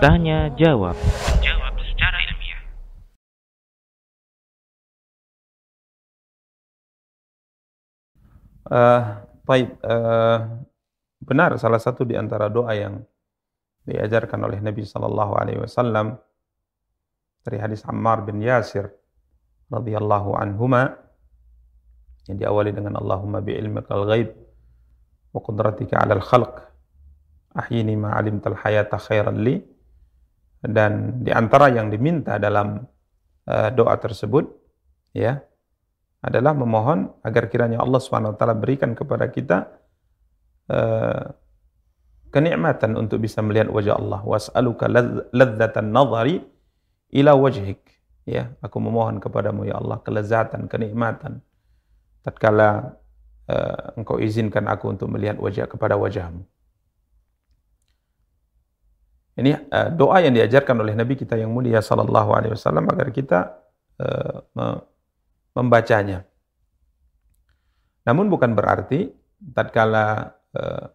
Tanya jawab. Jawab secara ilmiah. Uh, baik, uh, benar salah satu di antara doa yang diajarkan oleh Nabi Sallallahu Alaihi Wasallam dari hadis Ammar bin Yasir radhiyallahu anhuma yang diawali dengan Allahumma bi ilmikal ghaib qudratika 'alal khalq ahyini ma 'alimtal hayata khairan li dan di antara yang diminta dalam uh, doa tersebut ya adalah memohon agar kiranya Allah Subhanahu wa taala berikan kepada kita uh, kenikmatan untuk bisa melihat wajah Allah. Was'aluka ladzatan nadhari ila wajhik. Ya, aku memohon kepadamu ya Allah kelezatan, kenikmatan tatkala uh, engkau izinkan aku untuk melihat wajah kepada wajahmu. Ini uh, doa yang diajarkan oleh Nabi kita yang mulia sallallahu alaihi wasallam agar kita uh, membacanya. Namun bukan berarti tatkala uh,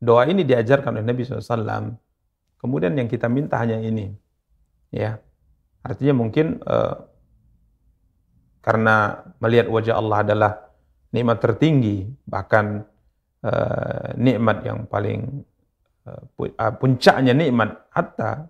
doa ini diajarkan oleh Nabi SAW, kemudian yang kita minta hanya ini, ya. Artinya mungkin uh, karena melihat wajah Allah adalah nikmat tertinggi, bahkan uh, nikmat yang paling uh, puncaknya nikmat hatta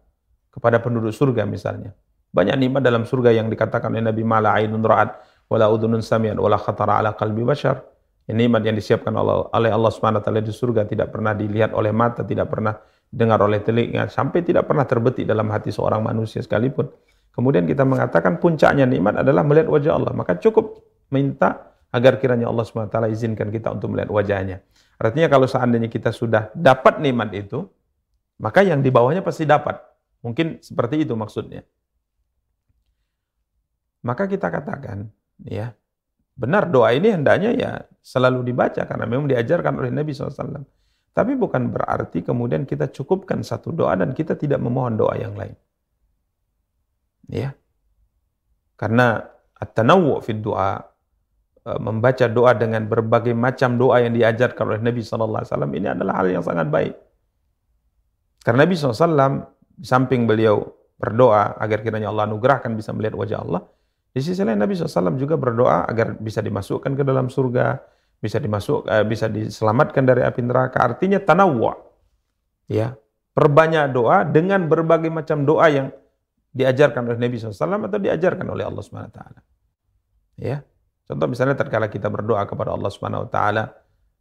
kepada penduduk surga misalnya. Banyak nikmat dalam surga yang dikatakan oleh Nabi Mala ainun ra'at wala udhunun sami'at wala khatara ala qalbi bashar. Nikmat yang disiapkan oleh Allah wa taala di surga tidak pernah dilihat oleh mata, tidak pernah dengar oleh telinga, sampai tidak pernah terbetik dalam hati seorang manusia sekalipun. Kemudian kita mengatakan puncaknya nikmat adalah melihat wajah Allah. Maka cukup minta agar kiranya Allah taala izinkan kita untuk melihat wajahnya. Artinya kalau seandainya kita sudah dapat nikmat itu, maka yang di bawahnya pasti dapat. Mungkin seperti itu maksudnya. Maka kita katakan, ya, benar doa ini hendaknya ya selalu dibaca karena memang diajarkan oleh Nabi SAW. Tapi bukan berarti kemudian kita cukupkan satu doa dan kita tidak memohon doa yang lain. Ya. Karena at-tanawwu fi doa membaca doa dengan berbagai macam doa yang diajarkan oleh Nabi SAW ini adalah hal yang sangat baik. Karena Nabi SAW samping beliau berdoa agar kiranya Allah anugerahkan bisa melihat wajah Allah, di sisi lain Nabi SAW juga berdoa agar bisa dimasukkan ke dalam surga, bisa dimasuk, uh, bisa diselamatkan dari api neraka. Artinya tanawwa. Ya, perbanyak doa dengan berbagai macam doa yang diajarkan oleh Nabi SAW atau diajarkan oleh Allah Subhanahu Taala. Ya, contoh misalnya tatkala kita berdoa kepada Allah Subhanahu Taala,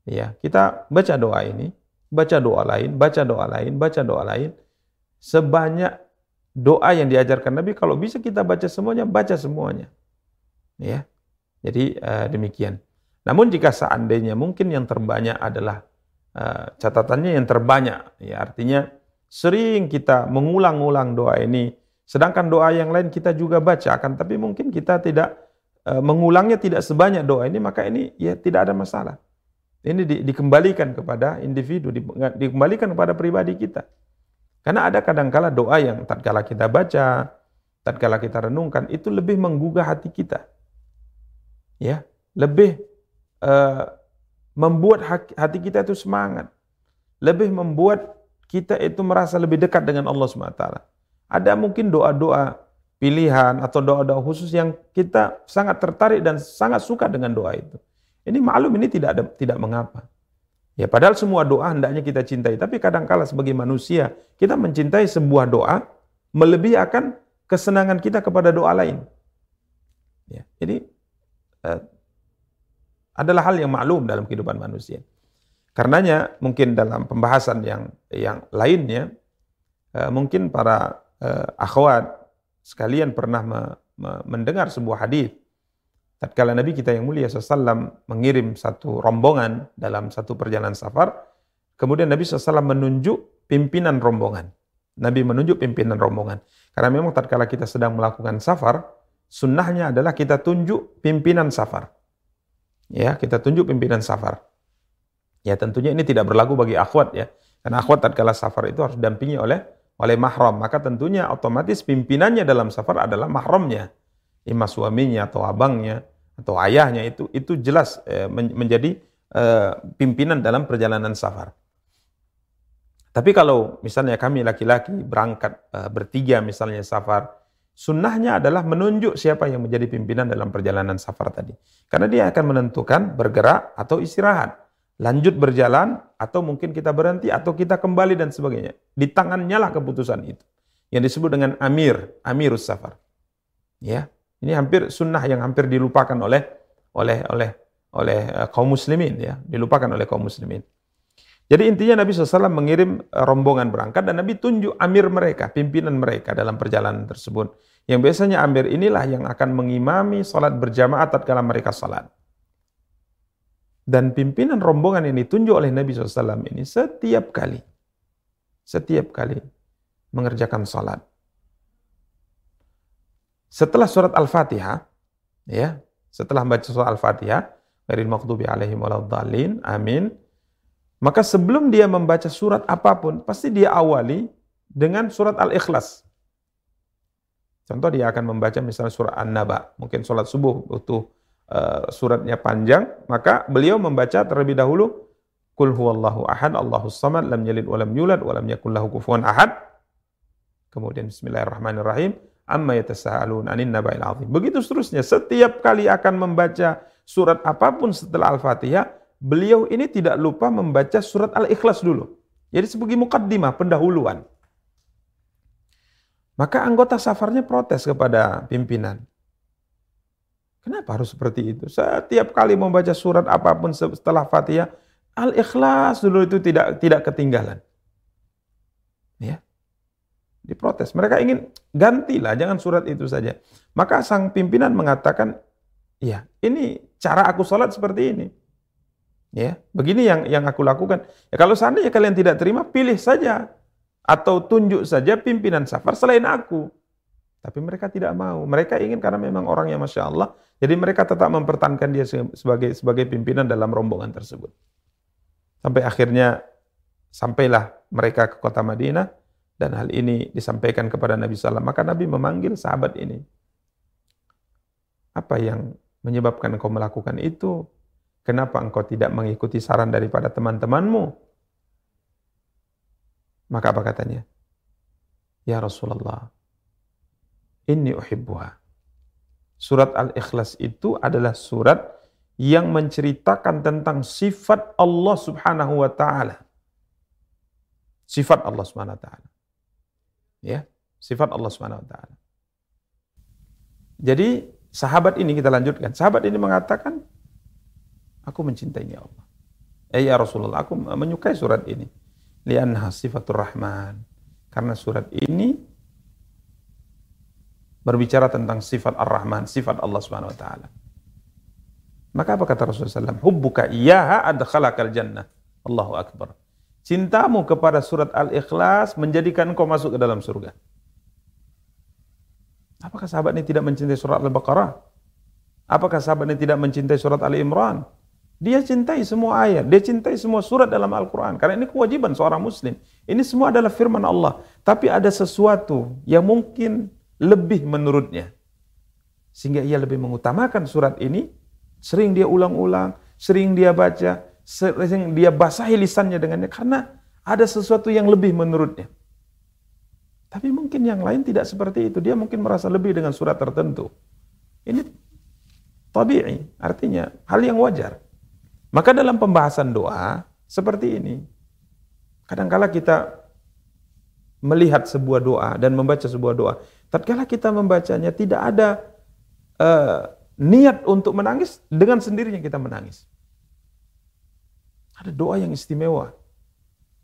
ya kita baca doa ini, baca doa lain, baca doa lain, baca doa lain, sebanyak doa yang diajarkan Nabi kalau bisa kita baca semuanya baca semuanya. Ya jadi uh, demikian. Namun jika seandainya mungkin yang terbanyak adalah uh, catatannya yang terbanyak ya artinya sering kita mengulang-ulang doa ini sedangkan doa yang lain kita juga baca akan tapi mungkin kita tidak mengulangnya tidak sebanyak doa ini maka ini ya tidak ada masalah ini di, dikembalikan kepada individu di, dikembalikan kepada pribadi kita karena ada kadangkala doa yang tatkala kita baca, tatkala kita renungkan itu lebih menggugah hati kita. Ya, lebih uh, membuat hati kita itu semangat. Lebih membuat kita itu merasa lebih dekat dengan Allah SWT. Ada mungkin doa-doa pilihan atau doa-doa khusus yang kita sangat tertarik dan sangat suka dengan doa itu. Ini maklum ini tidak ada, tidak mengapa. Ya padahal semua doa hendaknya kita cintai, tapi kadangkala sebagai manusia kita mencintai sebuah doa melebihi akan kesenangan kita kepada doa lain. Ya, jadi uh, adalah hal yang maklum dalam kehidupan manusia. Karenanya mungkin dalam pembahasan yang yang lainnya uh, mungkin para uh, akhwat sekalian pernah me, me, mendengar sebuah hadis tatkala Nabi kita yang mulia SAW mengirim satu rombongan dalam satu perjalanan safar, kemudian Nabi SAW menunjuk pimpinan rombongan. Nabi menunjuk pimpinan rombongan. Karena memang tatkala kita sedang melakukan safar, sunnahnya adalah kita tunjuk pimpinan safar. Ya, kita tunjuk pimpinan safar. Ya, tentunya ini tidak berlaku bagi akhwat ya. Karena akhwat tatkala safar itu harus dampingi oleh oleh mahram. Maka tentunya otomatis pimpinannya dalam safar adalah mahramnya imam suaminya atau abangnya atau ayahnya itu itu jelas eh, menjadi uh, pimpinan dalam perjalanan safar. Tapi kalau misalnya kami laki-laki berangkat uh, bertiga misalnya safar, sunnahnya adalah menunjuk siapa yang menjadi pimpinan dalam perjalanan safar tadi. Karena dia akan menentukan bergerak atau istirahat, lanjut berjalan atau mungkin kita berhenti atau kita kembali dan sebagainya. Di tangannya lah keputusan itu. Yang disebut dengan amir, amirus safar. Ya, ini hampir sunnah yang hampir dilupakan oleh oleh oleh oleh uh, kaum muslimin ya, dilupakan oleh kaum muslimin. Jadi intinya Nabi SAW mengirim eh, rombongan berangkat dan Nabi tunjuk amir mereka, pimpinan mereka dalam perjalanan tersebut. Yang biasanya amir inilah yang akan mengimami salat berjamaah tatkala mereka salat. Dan pimpinan rombongan yang ditunjuk oleh Nabi SAW ini setiap kali, setiap kali mengerjakan salat. Setelah surat Al-Fatihah, ya, setelah baca surat Al-Fatihah, dari maghdubi alaihim amin, maka sebelum dia membaca surat apa pun, pasti dia awali dengan surat Al-Ikhlas. Contoh dia akan membaca misalnya surat An-Naba, mungkin sholat subuh butuh uh, suratnya panjang, maka beliau membaca terlebih dahulu Kul huwallahu ahad, Allahus samad, lam yalid walam yulad, walam yakul lahu kufuwan ahad. Kemudian bismillahirrahmanirrahim, amma yatasaalun anin naba'il azim. Begitu seterusnya, setiap kali akan membaca surat apa pun setelah Al-Fatihah, beliau ini tidak lupa membaca surat Al-Ikhlas dulu. Jadi sebagai mukaddimah, pendahuluan. Maka anggota safarnya protes kepada pimpinan. Kenapa harus seperti itu? Setiap kali membaca surat apa pun setelah Fatihah, Al-Ikhlas dulu itu tidak tidak ketinggalan. Ya. Diprotes. Mereka ingin gantilah, jangan surat itu saja. Maka sang pimpinan mengatakan, ya ini cara aku sholat seperti ini. Ya, begini yang yang aku lakukan. Ya, kalau seandainya kalian tidak terima, pilih saja atau tunjuk saja pimpinan safar selain aku. Tapi mereka tidak mau. Mereka ingin karena memang orang yang masya Allah. Jadi mereka tetap mempertahankan dia sebagai sebagai pimpinan dalam rombongan tersebut. Sampai akhirnya sampailah mereka ke kota Madinah dan hal ini disampaikan kepada Nabi SAW. Maka Nabi memanggil sahabat ini. Apa yang menyebabkan engkau melakukan itu? Kenapa engkau tidak mengikuti saran daripada teman-temanmu? Maka apa katanya? Ya Rasulullah, ini uhibbuha. Surat Al-Ikhlas itu adalah surat yang menceritakan tentang sifat Allah Subhanahu wa taala. Sifat Allah Subhanahu wa taala. Ya, sifat Allah Subhanahu wa taala. Jadi sahabat ini kita lanjutkan. Sahabat ini mengatakan, Aku mencintainya Allah. Eh ya Rasulullah, aku menyukai surat ini. Lianha sifatur rahman. Karena surat ini berbicara tentang sifat ar-Rahman, sifat Allah Subhanahu wa taala. Maka apa kata Rasulullah SAW? Hubbuka iyaha adkhalakal jannah. Allahu Akbar. Cintamu kepada surat Al-Ikhlas menjadikan kau masuk ke dalam surga. Apakah sahabat ini tidak mencintai surat Al-Baqarah? Apakah sahabat ini tidak mencintai surat Ali Imran? Dia cintai semua ayat, dia cintai semua surat dalam Al-Quran. Karena ini kewajiban seorang muslim. Ini semua adalah firman Allah. Tapi ada sesuatu yang mungkin lebih menurutnya. Sehingga ia lebih mengutamakan surat ini. Sering dia ulang-ulang, sering dia baca, sering dia basahi lisannya dengannya. Karena ada sesuatu yang lebih menurutnya. Tapi mungkin yang lain tidak seperti itu. Dia mungkin merasa lebih dengan surat tertentu. Ini tabi'i, artinya hal yang wajar. Maka dalam pembahasan doa seperti ini. Kadangkala kita melihat sebuah doa dan membaca sebuah doa. Tatkala kita membacanya tidak ada uh, niat untuk menangis, dengan sendirinya kita menangis. Ada doa yang istimewa.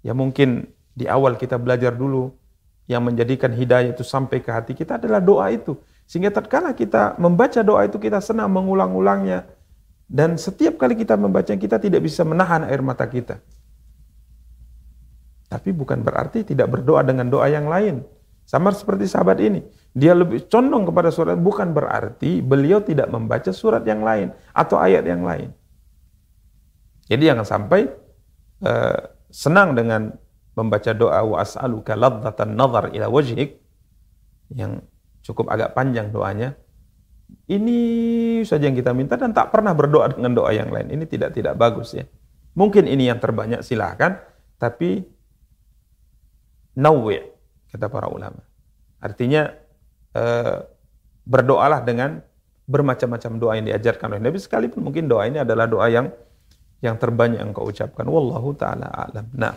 Ya mungkin di awal kita belajar dulu yang menjadikan hidayah itu sampai ke hati kita adalah doa itu. Sehingga tatkala kita membaca doa itu kita senang mengulang-ulangnya, dan setiap kali kita membaca kita tidak bisa menahan air mata kita. Tapi bukan berarti tidak berdoa dengan doa yang lain. Sama seperti sahabat ini. Dia lebih condong kepada surat. Bukan berarti beliau tidak membaca surat yang lain. Atau ayat yang lain. Jadi jangan sampai uh, senang dengan membaca doa wa as'aluka ladzatan nazar ila wajhik yang cukup agak panjang doanya ini saja yang kita minta dan tak pernah berdoa dengan doa yang lain. Ini tidak tidak bagus ya. Mungkin ini yang terbanyak silahkan, tapi nawi kata para ulama. Artinya eh, berdoalah dengan bermacam-macam doa yang diajarkan oleh Nabi sekalipun mungkin doa ini adalah doa yang yang terbanyak engkau ucapkan wallahu taala alam. Nah.